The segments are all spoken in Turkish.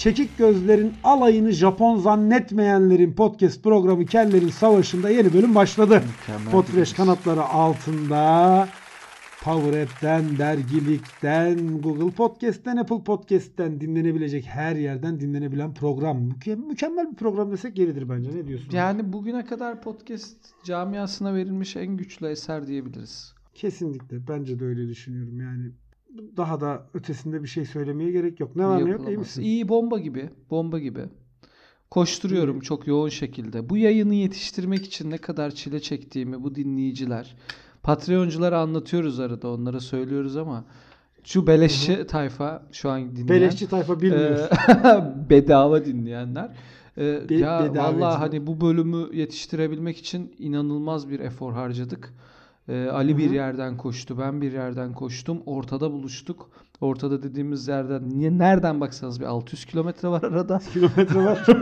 Çekik gözlerin alayını Japon zannetmeyenlerin podcast programı Kellerin Savaşı'nda yeni bölüm başladı. Gidiyoruz. kanatları altında Power App'ten, dergilikten, Google Podcast'ten, Apple Podcast'ten dinlenebilecek her yerden dinlenebilen program. Müke- mükemmel bir program desek yeridir bence. Ne diyorsun? Yani bugüne kadar podcast camiasına verilmiş en güçlü eser diyebiliriz. Kesinlikle. Bence de öyle düşünüyorum. Yani daha da ötesinde bir şey söylemeye gerek yok. Ne var ne yok iyi misin? İyi bomba gibi. Bomba gibi. Koşturuyorum çok yoğun şekilde. Bu yayını yetiştirmek için ne kadar çile çektiğimi bu dinleyiciler, Patreonculara anlatıyoruz arada onlara söylüyoruz ama şu beleşçi tayfa şu an dinleyen Beleşçi tayfa bilmiyor. e, bedava dinleyenler e, Be- ya vallahi hani bu bölümü yetiştirebilmek için inanılmaz bir efor harcadık. E, Ali bir Hı hı. yerden koştu, ben bir yerden koştum. Ortada buluştuk. Ortada dediğimiz yerden niye nereden baksanız bir 600 kilometre var arada. Kilometre var.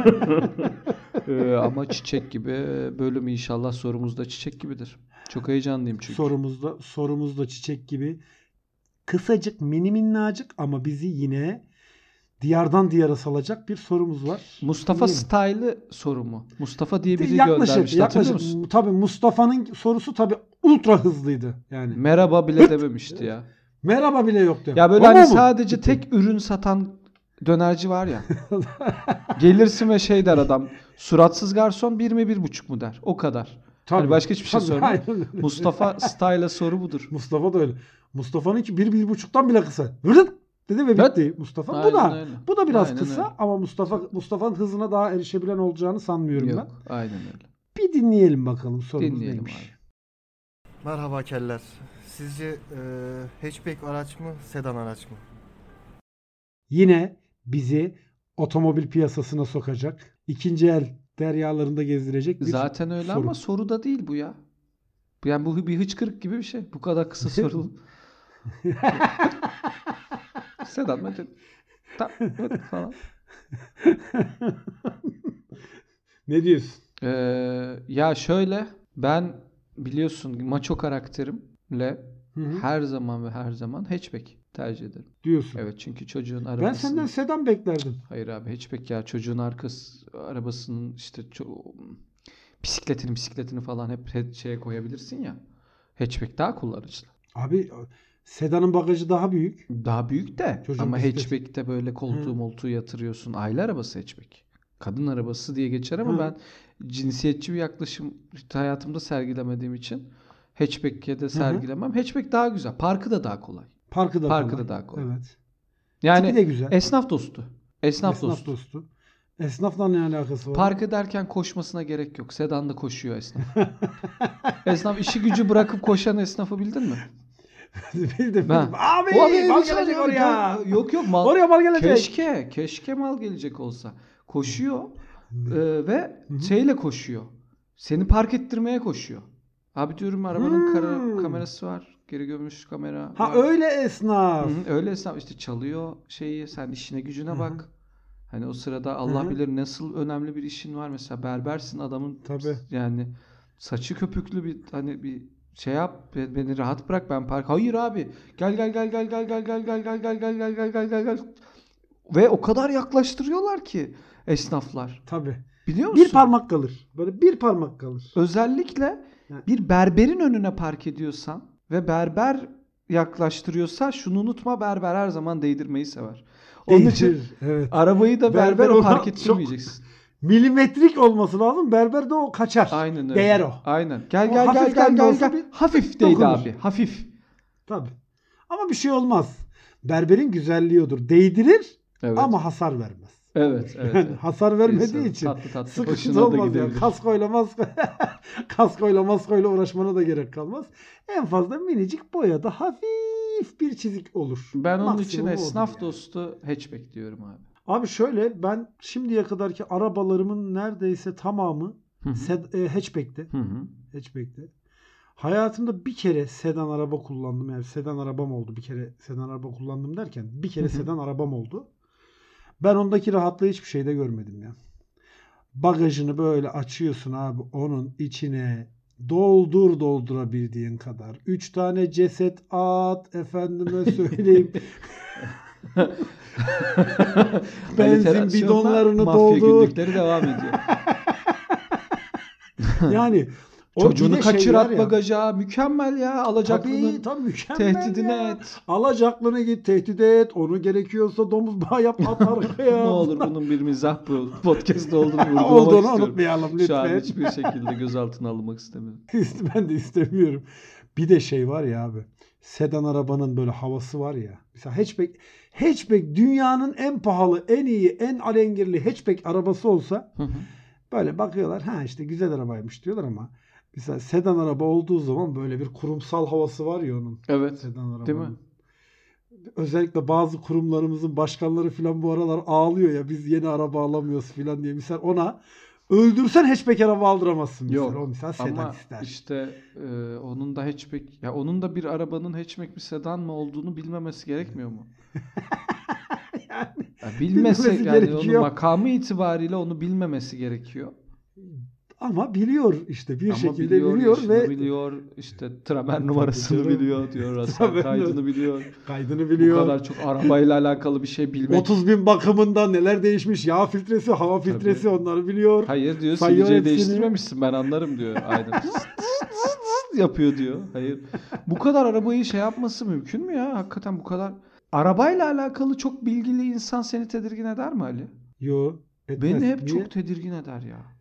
E, ama çiçek gibi bölüm inşallah sorumuz da çiçek gibidir. Çok heyecanlıyım çünkü. sorumuzda sorumuzda çiçek gibi kısacık mini minnacık ama bizi yine diyardan diyara salacak bir sorumuz var. Mustafa. Style'ı soru mu? Mustafa diye biri yaklaşık hatırlıyor yaklaşık musun? tabii Mustafa'nın sorusu tabii ultra hızlıydı yani. Merhaba bile dememişti ya. Merhaba bile yoktu. Ya böyle Ama hani sadece Bitti. tek ürün satan dönerci var ya. Gelirsin ve şey der adam. Suratsız garson bir mi bir buçuk mu der. O kadar. Tabii, Hani başka hiçbir şey aynen öyle. Mustafa Style'a soru budur. Mustafa da öyle. Mustafa'nınki bir, bir buçuktan bile kısa. Vırık dedi ve Evet. bitti Mustafa. Aynen bu da öyle. bu da biraz Aynen kısa öyle. ama Mustafa Mustafa'nın hızına daha erişebilen olacağını sanmıyorum Yok, aynen öyle. ben. Bir dinleyelim bakalım sorumuz Dinleyelim neymiş. abi. Merhaba keller. Sizce e, hatchback araç mı, sedan araç mı? Yine bizi otomobil piyasasına sokacak, ikinci el deryalarında gezdirecek bir Zaten öyle soru. ama soru da değil bu ya. Bu Yani bu bir hıçkırık gibi bir şey. Bu kadar kısa sorulun. Sedat Mete. Ta- falan. ne diyorsun? Ee, ya şöyle ben biliyorsun maço karakterimle Hı hı. her zaman ve her zaman hatchback tercih ederim. Diyorsun. Evet çünkü çocuğun ben arabasının... senden sedan beklerdim. Hayır abi hatchback ya çocuğun arkası arabasının işte ço- bisikletini bisikletini falan hep he- şeye koyabilirsin ya. Hatchback daha kullanışlı. Abi sedanın bagajı daha büyük. Daha büyük de Çocuğun ama bisikleti. hatchback'te böyle koltuğu Hı. moltuğu yatırıyorsun. Aile arabası hatchback. Kadın arabası diye geçer ama Hı. ben cinsiyetçi bir yaklaşım hayatımda sergilemediğim için hatchback'e de sergilemem. Hatchback daha güzel. Parkı da daha kolay. Parkı da Parkı kolay. da daha kolay. Evet. Yani Tipi de güzel. esnaf dostu. Esnaf, Esnaf dostu. dostu. Esnafla ne alakası var? Park ederken koşmasına gerek yok. Sedan'da koşuyor esnaf. esnaf işi gücü bırakıp koşan esnafı bildin mi? bildim, Ha. bildim. Abi, abi, mal gelecek oraya. gel- Yok yok mal. Oraya mal gelecek. Keşke, keşke mal gelecek olsa. Koşuyor e, ve şeyle koşuyor. Seni park ettirmeye koşuyor. Abi diyorum arabanın Hmm. kara, kamerası var. Geri gömülmüş kamera. Ha var. öyle esnaf. Hı hı, öyle esnaf işte çalıyor şeyi sen işine gücüne Hı hı. bak. Hani o sırada Allah Hı hı. bilir nasıl önemli bir işin var mesela berbersin adamın Tabii. yani saçı köpüklü bir hani bir şey yap be- beni rahat bırak ben park. Hayır abi. Gel gel gel gel gel gel gel gel gel gel gel gel gel gel gel. Ve o kadar yaklaştırıyorlar ki esnaflar. Tabii. Biliyor musun? Bir parmak kalır. Böyle bir parmak kalır. Özellikle Yani- bir berberin önüne park ediyorsan ve berber yaklaştırıyorsa şunu unutma berber her zaman değdirmeyi sever. Onun için Değişir. Evet. arabayı da Berber berbere ona park ettirmeyeceksin. Milimetrik olması lazım. Berber de o kaçar. Aynen öyle. Değer o. Aynen. Gel O gel gel gel gel gel. Hafif değdi abi. Hafif. Tabii. Ama bir şey olmaz. Berberin güzelliği odur. Değdirir Evet. ama hasar vermez. Evet, evet. Yani hasar vermediği İnsanın için tatlı tatlı sıkıntı olmaz yani. Kaskoyla masko kaskoyla maskoyla uğraşmana da gerek kalmaz. En fazla minicik boyada hafif bir çizik olur. Ben onun için Maksimum esnaf yani. dostu hatchback diyorum abi. Abi şöyle ben şimdiye kadarki arabalarımın neredeyse tamamı Hı hı. sed- e, hatchback'te. Hı hı. Hatchback'te. Hayatımda bir kere sedan araba kullandım. Yani sedan arabam oldu. Bir kere sedan araba kullandım derken bir kere Hı hı. sedan arabam oldu. Ben ondaki rahatlığı hiçbir şeyde görmedim ya. Bagajını böyle açıyorsun abi onun içine doldur doldurabildiğin kadar. Üç tane ceset at efendime söyleyeyim. Benzin bidonlarını mafya doldur. günlükleri devam ediyor. Yani o Çocuğunu şey kaçır at ya, bagaja. Mükemmel ya. Alacaklının Tabii tabii mükemmel tehdidine ya. et. Alacaklını git tehdit et. Onu gerekiyorsa domuz bağı yap at arkaya. ne olur bunun bir mizah podcast olduğunu vurgulamak Olduğunu istiyorum. unutmayalım Şu an lütfen. hiçbir şekilde gözaltına alınmak istemiyorum. ben de istemiyorum. Bir de şey var ya abi. Sedan arabanın böyle havası var ya. Mesela hatchback, hatchback dünyanın en pahalı, en iyi, en alengirli hatchback arabası olsa Hı hı. böyle bakıyorlar. Ha işte güzel arabaymış diyorlar ama mesela sedan araba olduğu zaman böyle bir kurumsal havası var ya onun. evet. Sedan arabanın. Değil mi? Özellikle bazı kurumlarımızın başkanları falan bu aralar ağlıyor ya biz yeni araba alamıyoruz falan diye. Misal ona öldürsen hatchback araba aldıramazsın. Misal. Yok. O misal sedan Ama ister. işte e, onun da hatchback ya onun da bir arabanın hatchback bir sedan mı olduğunu bilmemesi gerekmiyor mu? yani Ya bilmese yani gerekiyor. onun makamı itibariyle onu bilmemesi gerekiyor. Ama biliyor işte bir Ama şekilde biliyor, biliyor, ve biliyor, işte tramer numarasını canım. biliyor diyor, Tabii. kaydını biliyor. kaydını Bu biliyor. kadar çok arabayla alakalı bir şey bilmek. 30 bin bakımında neler değişmiş yağ filtresi, hava Tabii. filtresi onları biliyor. Hayır diyor sileceği değiştirmemişsin ben anlarım diyor. Tıs yapıyor diyor. Hayır. Bu kadar arabayı şey yapması mümkün mü ya? Hakikaten bu kadar. Arabayla alakalı çok bilgili insan seni tedirgin eder mi Ali? Yo. etmez. Beni hep Niye? çok tedirgin eder ya.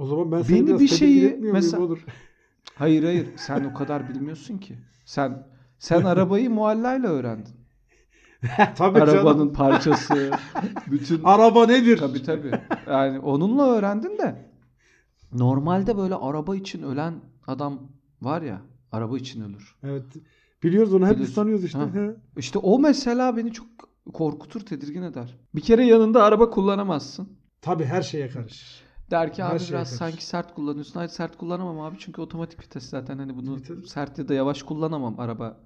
O zaman ben seni bir şeyi- mesela- olur? Hayır hayır sen o kadar bilmiyorsun ki. Sen sen arabayı muallayla öğrendin. Tabii Arabanın canım. parçası, bütün Araba nedir? Tabii tabii. Yani onunla öğrendin de normalde böyle araba için ölen adam var ya araba için ölür. Evet. Biliyoruz onu hep tanıyoruz işte. Ha. İşte o mesela beni çok korkutur, tedirgin eder. Bir kere yanında araba kullanamazsın. Tabii her şeye karışır. Der ki Her abi şeye biraz karşı. sanki sert kullanıyorsun. Hayır sert kullanamam abi çünkü otomatik vites zaten hani bunu tabii. sert ya da yavaş kullanamam. Araba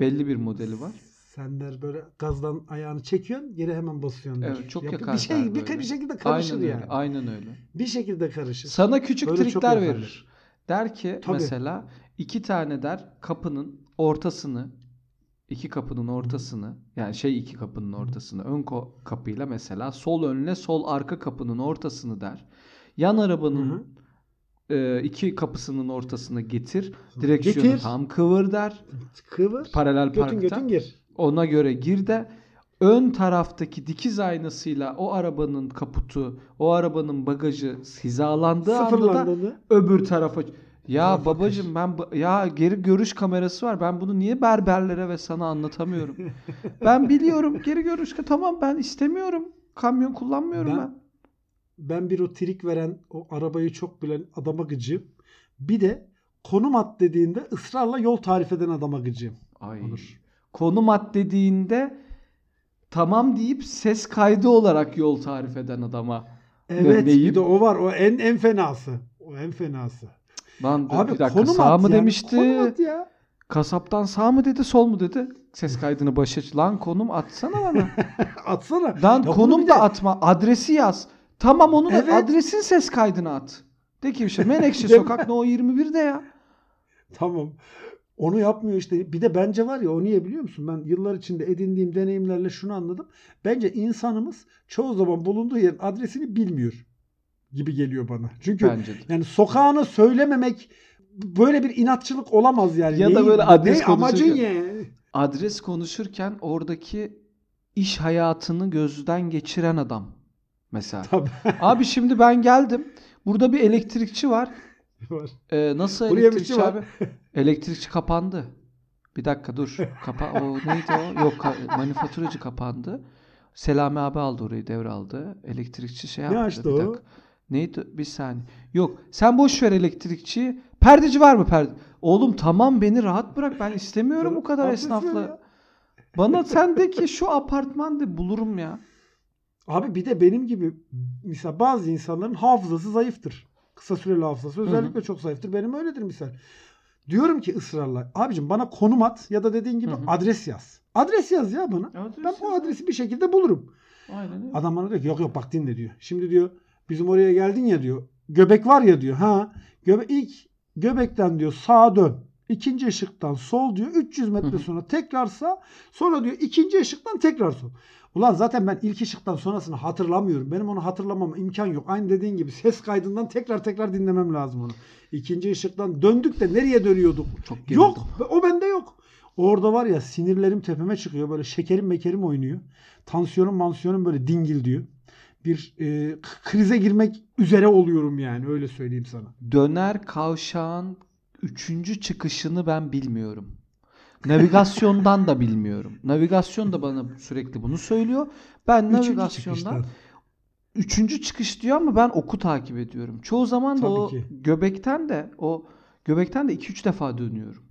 belli bir modeli var. Sen der böyle gazdan ayağını çekiyorsun, yere hemen basıyorsun. der. Evet çok Yap- yakar Bir şey bir, böyle. bir şekilde karışır aynen yani. Öyle, aynen öyle. Bir şekilde karışır. Sana küçük Böyle trikler verir. Der ki Tabii. mesela iki tane der kapının ortasını iki kapının ortasını yani şey iki kapının ortasını ön kapıyla mesela sol önle sol arka kapının ortasını der. Yan arabanın e, iki kapısının ortasına getir. Direksiyonu Getir. tam kıvır der. Kıvır. Paralel Götün parkta. götün gir. Ona göre gir de ön taraftaki dikiz aynasıyla o arabanın kaputu, o arabanın bagajı hizalandığı anda da öbür tarafa ya Tarafa babacım ben ya geri görüş kamerası var. Ben bunu niye berberlere ve sana anlatamıyorum? ben biliyorum geri görüş tamam ben istemiyorum. Kamyon kullanmıyorum Ben- ben. Ben bir o trik veren, o arabayı çok bilen adama gıcığım. Bir de konum at dediğinde ısrarla yol tarif eden adama gıcığım. Ay. Olur. Konum at dediğinde tamam deyip ses kaydı olarak yol tarif eden adama. Evet deyip- bir de o var. O en en fenası. O en fenası. Lan Abi bir dakika konum sağ at mı yani. demişti? Konum at ya. Kasaptan sağ mı dedi sol mu dedi? Ses kaydını başa lan konum atsana bana. Atsana. Lan Ya konum da de- atma. Adresi yaz. Tamam onu da Evet. adresin ses kaydını at. De ki işte Menekşe Sokak No 21'de ya. Tamam. Onu yapmıyor işte. Bir de bence var ya o niye biliyor musun? Ben yıllar içinde edindiğim deneyimlerle şunu anladım. Bence insanımız çoğu zaman bulunduğu yerin adresini bilmiyor gibi geliyor bana. Çünkü yani sokağını söylememek böyle bir inatçılık olamaz yani. Ya da Neyi- böyle adres ne amacın ya? Adres konuşurken oradaki iş hayatını gözden geçiren adam. Mesela. Tabii. Abi şimdi ben geldim. Burada bir elektrikçi var. Var. Ee, nasıl Kuru elektrikçi var. abi? Elektrikçi kapandı. Bir dakika dur. Kapa o neydi o? Yok ka- manifaturacı kapandı. Selami abi aldı orayı devraldı. Elektrikçi şey Ne yaptı. açtı bir o? Neydi? Bir saniye. Yok. Sen boş ver elektrikçiyi. Perdeci var mı perde? Oğlum tamam beni rahat bırak. Ben istemiyorum bu kadar esnafla. Bana sendeki şu apartman de bulurum ya. Abi bir de benim gibi mesela bazı insanların hafızası zayıftır. Kısa süreli hafızası özellikle çok zayıftır. Benim öyledir misal. Diyorum ki ısrarla abicim bana konum at ya da dediğin gibi Hı hı. adres yaz. Adres yaz ya bana. Ben o adresi bir şekilde bulurum. Aynen öyle. Adam bana diyor ki yok yok bak dinle diyor. Şimdi diyor bizim oraya geldin ya diyor. Göbek var ya diyor. Ha. Göbe ilk göbekten diyor sağa dön. İkinci ışıktan sol diyor. 300 metre Hı hı. sonra tekrar sağ. Sonra diyor ikinci ışıktan tekrar sol. Ulan zaten ben ilk ışıktan sonrasını hatırlamıyorum. Benim onu hatırlamama imkan yok. Aynı dediğin gibi ses kaydından tekrar tekrar dinlemem lazım onu. İkinci ışıktan döndük de nereye dönüyorduk? Çok gerildim. Yok. O bende yok. Orada var ya sinirlerim tepeme çıkıyor. Böyle şekerim mekerim oynuyor. Tansiyonum mansiyonum böyle dingil diyor. Bir e, krize girmek üzere oluyorum yani öyle söyleyeyim sana. Döner kavşağın üçüncü çıkışını ben bilmiyorum. Navigasyondan da bilmiyorum. Navigasyon da bana sürekli bunu söylüyor. Ben Üçüncü navigasyondan çıkıştan. üçüncü çıkış diyor ama ben oku takip ediyorum. Çoğu zaman da Tabii o ki. göbekten de o göbekten de 2-3 defa dönüyorum.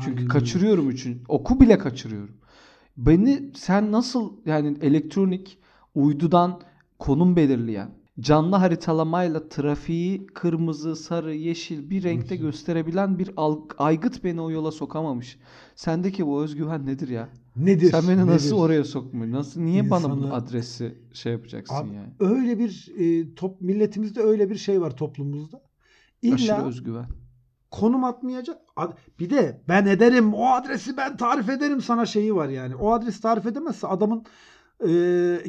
Çünkü Aynen kaçırıyorum üçün. Oku bile kaçırıyorum. Beni sen nasıl yani elektronik uydudan konum belirleyen canlı haritalamayla trafiği kırmızı, sarı, yeşil bir renkte Nasıl? gösterebilen bir aygıt beni o yola sokamamış. Sendeki bu özgüven nedir ya? Nedir? Sen beni nasıl nedir? oraya sokmuyor? Nasıl niye bana bu adresi şey yapacaksın Abi, yani? Öyle bir e, top milletimizde öyle bir şey var toplumumuzda. İlla Aşırı özgüven. konum atmayacak. Bir de ben ederim o adresi ben tarif ederim sana şeyi var yani. O adresi tarif edemezse adamın e,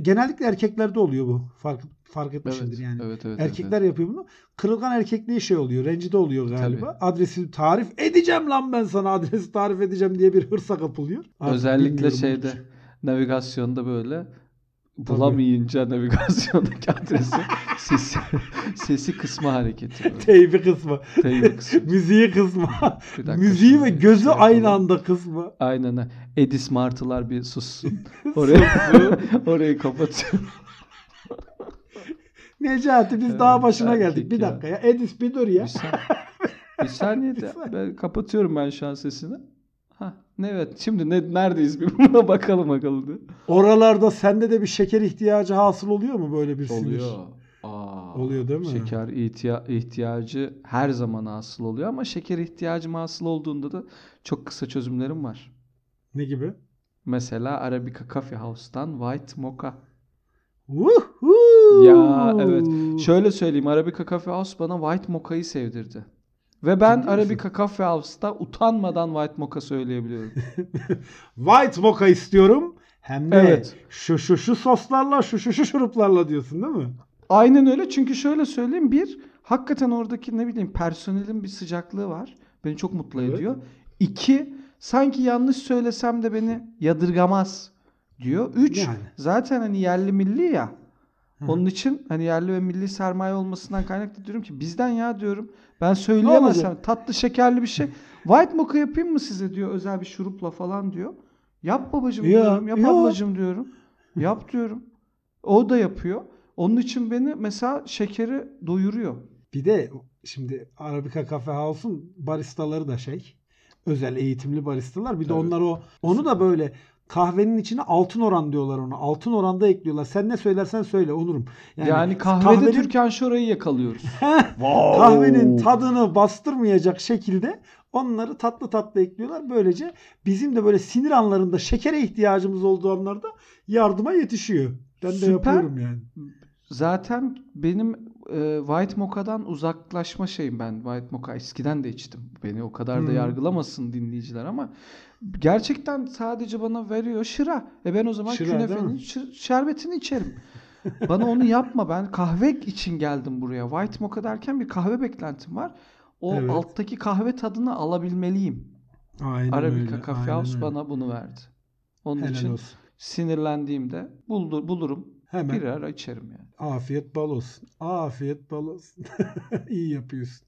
genellikle erkeklerde oluyor bu. Fark fark etmişsindir Evet, yani. evet, evet, Erkekler evet. yapıyor bunu. Kırılgan erkekliği şey oluyor. Rencide oluyor galiba. Tabii. Adresi tarif edeceğim lan ben sana adresi tarif edeceğim diye bir hırsa kapılıyor. Artık Özellikle şeyde navigasyonda böyle bulamayınca navigasyondaki adresi sesi, sesi kısma hareketi. böyle. Teybi kısmı. Teybi kısmı. Müziği kısma. Müziği ve bir gözü şey aynı yapalım. anda kısmı. Aynen. Edis martılar bir sussun. Orayı, orayı kapatıyorum. Necati biz daha başına erkek geldik. Bir ya. dakika ya. Edis bir dur ya. Bir, san- bir saniye de ben kapatıyorum ben şu an sesini. Ha, evet. Şimdi ne, neredeyiz bir buna bakalım bakalım. diye. Oralarda sende de bir şeker ihtiyacı hasıl oluyor mu böyle bir sinir? Oluyor. Aa, Oluyor değil mi? Şeker ihtiya- ihtiyacı her zaman hasıl oluyor ama şeker ihtiyacım hasıl olduğunda da çok kısa çözümlerim var. Ne gibi? Mesela Arabica Coffee House'tan White Mocha. Woohoo! Ya evet. Şöyle söyleyeyim Arabica Coffee House bana White Mocha'yı sevdirdi. Ve ben Ciddi? Arabica Coffee House'ta utanmadan White Mocha söyleyebiliyorum. White mocha istiyorum. Hem de Evet. şu şu şu soslarla şu şu şu şuruplarla diyorsun değil mi? Aynen öyle çünkü şöyle söyleyeyim bir hakikaten oradaki ne bileyim personelin bir sıcaklığı var. Beni çok mutlu Evet. ediyor. İki sanki yanlış söylesem de beni yadırgamaz diyor. Üç Yani. zaten hani yerli milli ya. Onun için hani yerli ve milli sermaye olmasından kaynaklı diyorum ki bizden ya diyorum. Ben söyleyemezsem tatlı şekerli bir şey. White mocha yapayım mı size diyor özel bir şurupla falan diyor. Yap babacım Ya, diyorum. Yap ya. ablacım diyorum. Yap diyorum. O da yapıyor. Onun için beni mesela şekeri doyuruyor. Bir de şimdi Arabica Cafe House'un baristaları da şey özel eğitimli baristalar. Bir de Tabii. onlar o onu da böyle kahvenin içine altın oran diyorlar ona. Altın oranda ekliyorlar. Sen ne söylersen söyle Onurum. Yani, kahvede kahvenin- Türkan Şoray'ı yakalıyoruz. kahvenin tadını bastırmayacak şekilde onları tatlı tatlı ekliyorlar. Böylece bizim de böyle sinir anlarında şekere ihtiyacımız olduğu anlarda yardıma yetişiyor. Ben de Süper. yapıyorum yani. Zaten benim e, White Mocha'dan uzaklaşma şeyim ben. White Mocha eskiden de içtim. Beni o kadar da Hmm. yargılamasın dinleyiciler ama gerçekten sadece bana veriyor şıra. E ben o zaman Şıra, künefenin şerbetini içerim. bana onu yapma. Ben kahve için geldim buraya. White Mocha derken bir kahve beklentim var. O Evet. alttaki kahve tadını alabilmeliyim. Aynen Arabica öyle. Coffee House öyle. bana bunu verdi. Onun Helal için olsun. sinirlendiğimde buldur, bulurum. Hemen Bir ara içerim yani. afiyet bal olsun. Afiyet bal olsun. İyi yapıyorsun.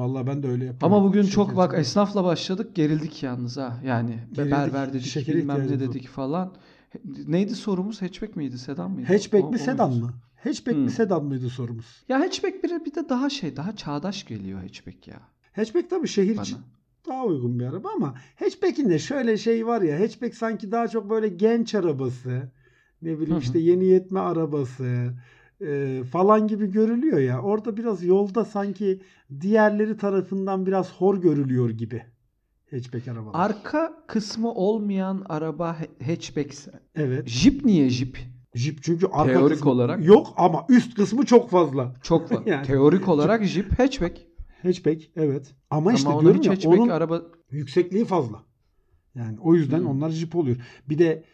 Vallahi ben de öyle yapıyorum. Ama bugün Şeker çok bak esnafla başladık gerildik yalnız ha. Yani Gerildik. berber dedik Şekere bilmem ne dedik falan. He- Neydi sorumuz? Hatchback miydi? Sedan mıydı? Hatchback O- mi o sedan mı? Hatchback Hmm. mi sedan mıydı sorumuz? Ya hatchback bir, bir de daha şey daha çağdaş geliyor hatchback ya Hatchback tabii şehir bana. için daha uygun bir araba ama hatchback'in de şöyle şey var ya hatchback sanki daha çok böyle genç arabası ne bileyim Hı hı. işte yeni yetme arabası e, falan gibi görülüyor ya. Orada biraz yolda sanki diğerleri tarafından biraz hor görülüyor gibi hatchback arabalar. Arka kısmı olmayan araba hatchbackse. evet. Jeep niye Jeep? Jeep çünkü arka Teorik kısmı olarak. yok ama üst kısmı çok fazla. Çok var. Yani. Teorik olarak Jeep hatchback. Hatchback evet. Ama, Ama işte diyorum ya hatchback onun araba yüksekliği fazla. Yani o yüzden Hmm. onlar jip oluyor. Bir de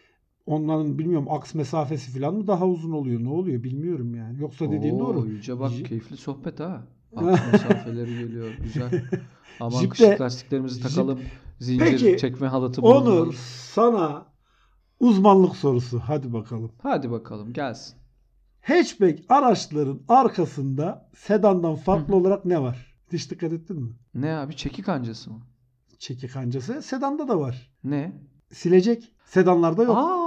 onların bilmiyorum aks mesafesi falan mı daha uzun oluyor? Ne oluyor bilmiyorum yani. Yoksa dediğin Oo, doğru. Yüce bak keyifli sohbet ha. Aks mesafeleri geliyor. Güzel. Aman Jipte- kışlık lastiklerimizi takalım. Zincir Peki, çekme halatı Onur bulunmalı. sana uzmanlık sorusu. Hadi bakalım. Hadi bakalım gelsin. Hatchback araçların arkasında sedandan farklı olarak ne var? Hiç dikkat ettin mi? Ne abi çekik kancası mı? Çekik kancası sedanda da var. Ne? Silecek. Sedanlarda yok. Aa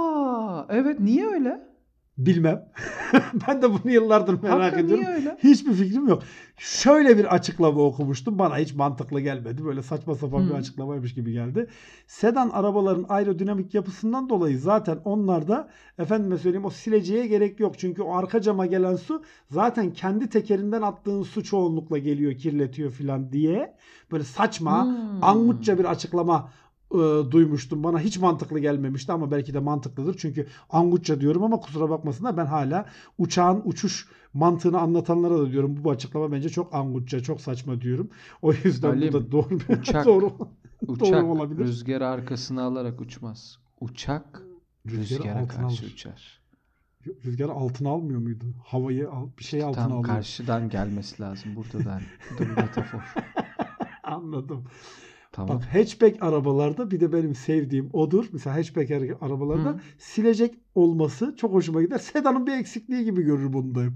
evet niye öyle? Bilmem. ben de bunu yıllardır merak Hakikaten ediyorum. niye öyle? Hiçbir fikrim yok. Şöyle bir açıklama okumuştum. Bana hiç mantıklı gelmedi. Böyle saçma sapan bir Hı. açıklamaymış gibi geldi. Sedan arabaların aerodinamik yapısından dolayı zaten onlarda efendime söyleyeyim o sileceğe gerek yok. Çünkü o arka cama gelen su zaten kendi tekerinden attığın su çoğunlukla geliyor, kirletiyor filan diye. Böyle saçma, Hmm. angutça bir açıklama e, duymuştum. Bana hiç mantıklı gelmemişti ama belki de mantıklıdır. Çünkü angutça diyorum ama kusura bakmasınlar ben hala uçağın uçuş mantığını anlatanlara da diyorum bu açıklama bence çok angutça, çok saçma diyorum. O yüzden Halim, bu da doğru uçak- doğru. Uçak olabilir. rüzgarı arkasına alarak uçmaz. Uçak rüzgara altına karşı alır. uçar. Rüzgarı altına almıyor muydu? Havayı al, bir şey altına Tam alıyor. karşıdan gelmesi lazım burada da. Bu da bir metafor. Anladım. Tamam. Bak hatchback arabalarda bir de benim sevdiğim odur. Mesela hatchback ara- arabalarda Hı. silecek olması çok hoşuma gider. Sedanın bir eksikliği gibi görür bunu da hep.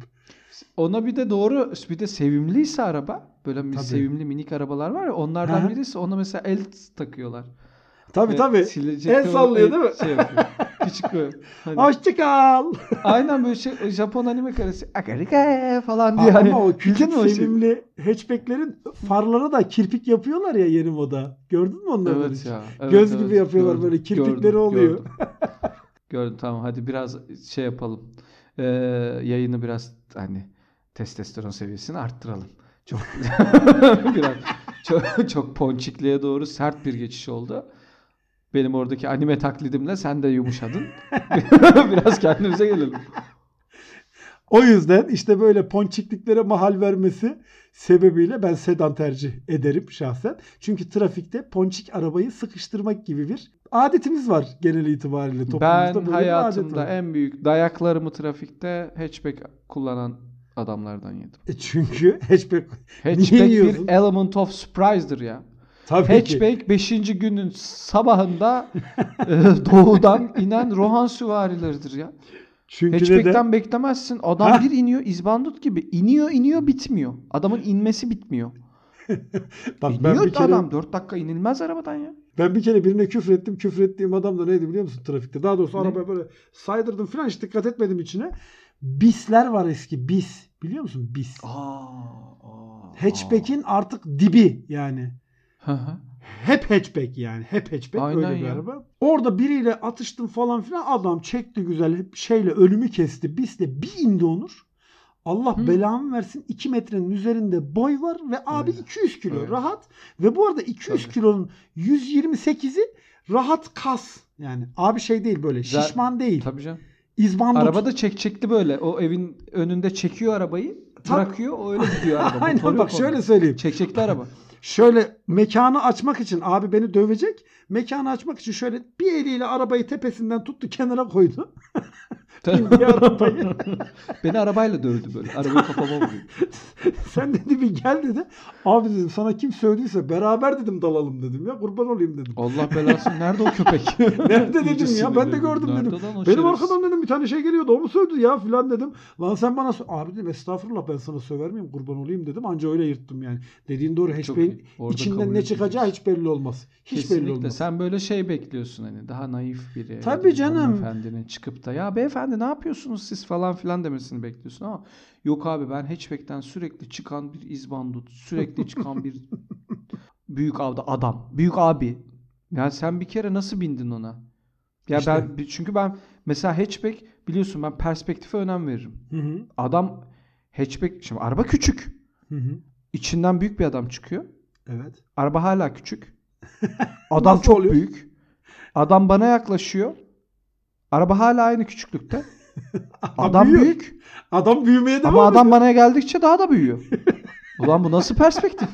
Ona bir de doğru bir de sevimliyse araba böyle Tabii. sevimli minik arabalar var ya onlardan hı. birisi ona mesela el takıyorlar. Tabii tabii. silecekte El sallıyor değil mi? Şey yapıyor. Küçük böyle. Hani, Hoşçakal. aynen böyle şey Japon anime karesi. Akarike falan diye hani. Ama o küçük o şey? sevimli hatchbacklerin farlara da kirpik yapıyorlar ya yeni moda. Gördün mü onları? Evet hiç? ya. evet, Göz evet. gibi yapıyorlar Gördüm, böyle kirpikleri gördüm, oluyor. Gördüm. Gördüm tamam hadi biraz şey yapalım. Ee, yayını biraz hani testosteron seviyesini arttıralım. Çok biraz çok, çok ponçikliğe doğru sert bir geçiş oldu. Benim oradaki anime taklidimle sen de yumuşadın. biraz kendimize gelelim. O yüzden işte böyle ponçikliklere mahal vermesi sebebiyle ben sedan tercih ederim şahsen. Çünkü trafikte ponçik arabayı sıkıştırmak gibi bir adetimiz var genel itibariyle toplumumuzda. Ben böyle hayatımda en büyük dayaklarımı trafikte hatchback kullanan adamlardan yedim. E çünkü hatchback Hatchback yiyorsun? bir element of surprise'dır ya. Tabii. Hatchback 5. günün sabahında e, doğudan inen Rohan süvarileridir ya. Çünkü Hatchback'ten neden? beklemezsin. Adam Hah. bir iniyor izbandut gibi. İniyor iniyor bitmiyor. Adamın inmesi bitmiyor. Bak ben bir kere adam. 4 dakika inilmez arabadan ya. ben bir kere birine küfür ettim. Küfür ettiğim adam da neydi biliyor musun trafikte? Daha doğrusu Ne? arabaya böyle saydırdım falan hiç dikkat etmedim içine. Bisler var eski bis. Biliyor musun bis? Hatchback'in artık dibi yani. Hı hı. Hep hatchback yani. Hep hatchback Aynen öyle bir ya. araba. Orada biriyle atıştım falan filan. Adam çekti güzel şeyle ölümü kesti. Bisle bir indi Onur. Allah Hı. belamı versin 2 metrenin üzerinde boy var ve abi Öyle. 200 kilo Öyle. rahat. Ve bu arada 200 Tabii. kilonun 128'i rahat kas. Yani abi şey değil böyle şişman değil. Tabii canım. İzbandut. Araba da çekçekli böyle. O evin önünde çekiyor arabayı. Tabii. Bırakıyor. O öyle gidiyor araba. Aynen Motoru bak şöyle söyleyeyim. Çekçekli araba. Şöyle mekanı açmak için abi beni dövecek. Mekanı açmak için şöyle bir eliyle arabayı tepesinden tuttu kenara koydu. Arabayı. Beni arabayla dövdü böyle. Arabayı kafama vurdu. Sen dedi bir gel dedi. Abi dedim sana kim sövdüyse beraber dedim dalalım dedim ya kurban olayım dedim. Allah belasını. Nerede o köpek? Nerede dedim ya ben de gördüm Nerede dedim. Benim şerefsiz? arkadan dedim bir tane şey geliyordu o mu sövdü ya filan dedim. Lan sen bana abi dedim estağfurullah ben sana söver miyim kurban olayım dedim. Anca öyle yırttım yani. Dediğin doğru iyi. Orada içinden ne çıkacağı hiç belli olmaz. Hiç Kesinlikle. belli olmaz. Sen böyle şey bekliyorsun hani daha naif biri. Tabii canım. Hanımefendinin çıkıp da ya beyefendi ne yapıyorsunuz siz falan filan demesini bekliyorsun ama yok abi ben hatchback'ten sürekli çıkan bir izbandut, sürekli çıkan bir büyük avda adam, büyük abi. Ya sen bir kere nasıl bindin ona? Ya İşte. ben çünkü ben mesela hatchback biliyorsun ben perspektife önem veririm. Hı hı. Adam hatchback şimdi araba küçük. Hı hı. İçinden büyük bir adam çıkıyor. Evet. Araba hala küçük. Adam çok oluyor? büyük. Adam bana yaklaşıyor. Araba hala aynı küçüklükte. Adam büyüyor. büyük. Adam büyümeye devam Ama adam bana geldikçe daha da büyüyor. Ulan bu nasıl perspektif?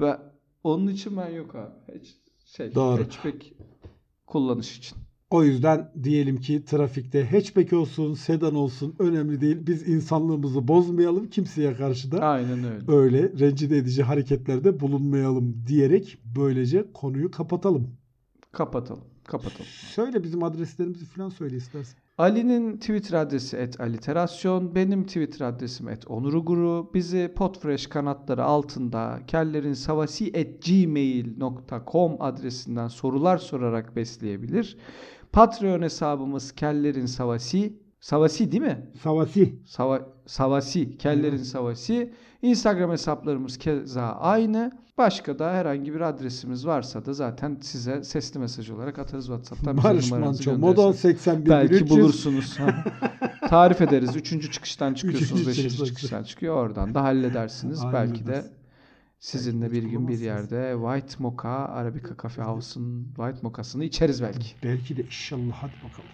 Ve onun için ben yok abi. Hiç şey, Doğru. hatchback kullanış için. O yüzden diyelim ki trafikte hatchback olsun, sedan olsun önemli değil. Biz insanlığımızı bozmayalım. Kimseye karşı da Aynen öyle. öyle rencide edici hareketlerde bulunmayalım diyerek böylece konuyu kapatalım. Kapatalım. Kapatalım. Söyle bizim adreslerimizi falan söyle istersen. Ali'nin Twitter adresi et aliterasyon. Benim Twitter adresim et onuruguru. Bizi Podfresh kanatları altında kellerin savasi et gmail.com adresinden sorular sorarak besleyebilir. Patreon hesabımız kellerin savasi. Savasi değil mi? Savasi. Sava, savasi. Kellerin Hı. savasi. Instagram hesaplarımız keza aynı. Başka da herhangi bir adresimiz varsa da zaten size sesli mesaj olarak atarız WhatsApp'tan. Barış Manço. Moda gönderirseniz. 81 Belki 300. bulursunuz. Tarif ederiz. Üçüncü çıkıştan çıkıyorsunuz. Üçüncü beşinci çıkıştan çıkıştan çıkıyor. Oradan da halledersiniz. Belki de sizinle bir gün bir yerde White Mocha Arabica Cafe House'un White Mocha'sını içeriz belki. Belki de inşallah hadi bakalım.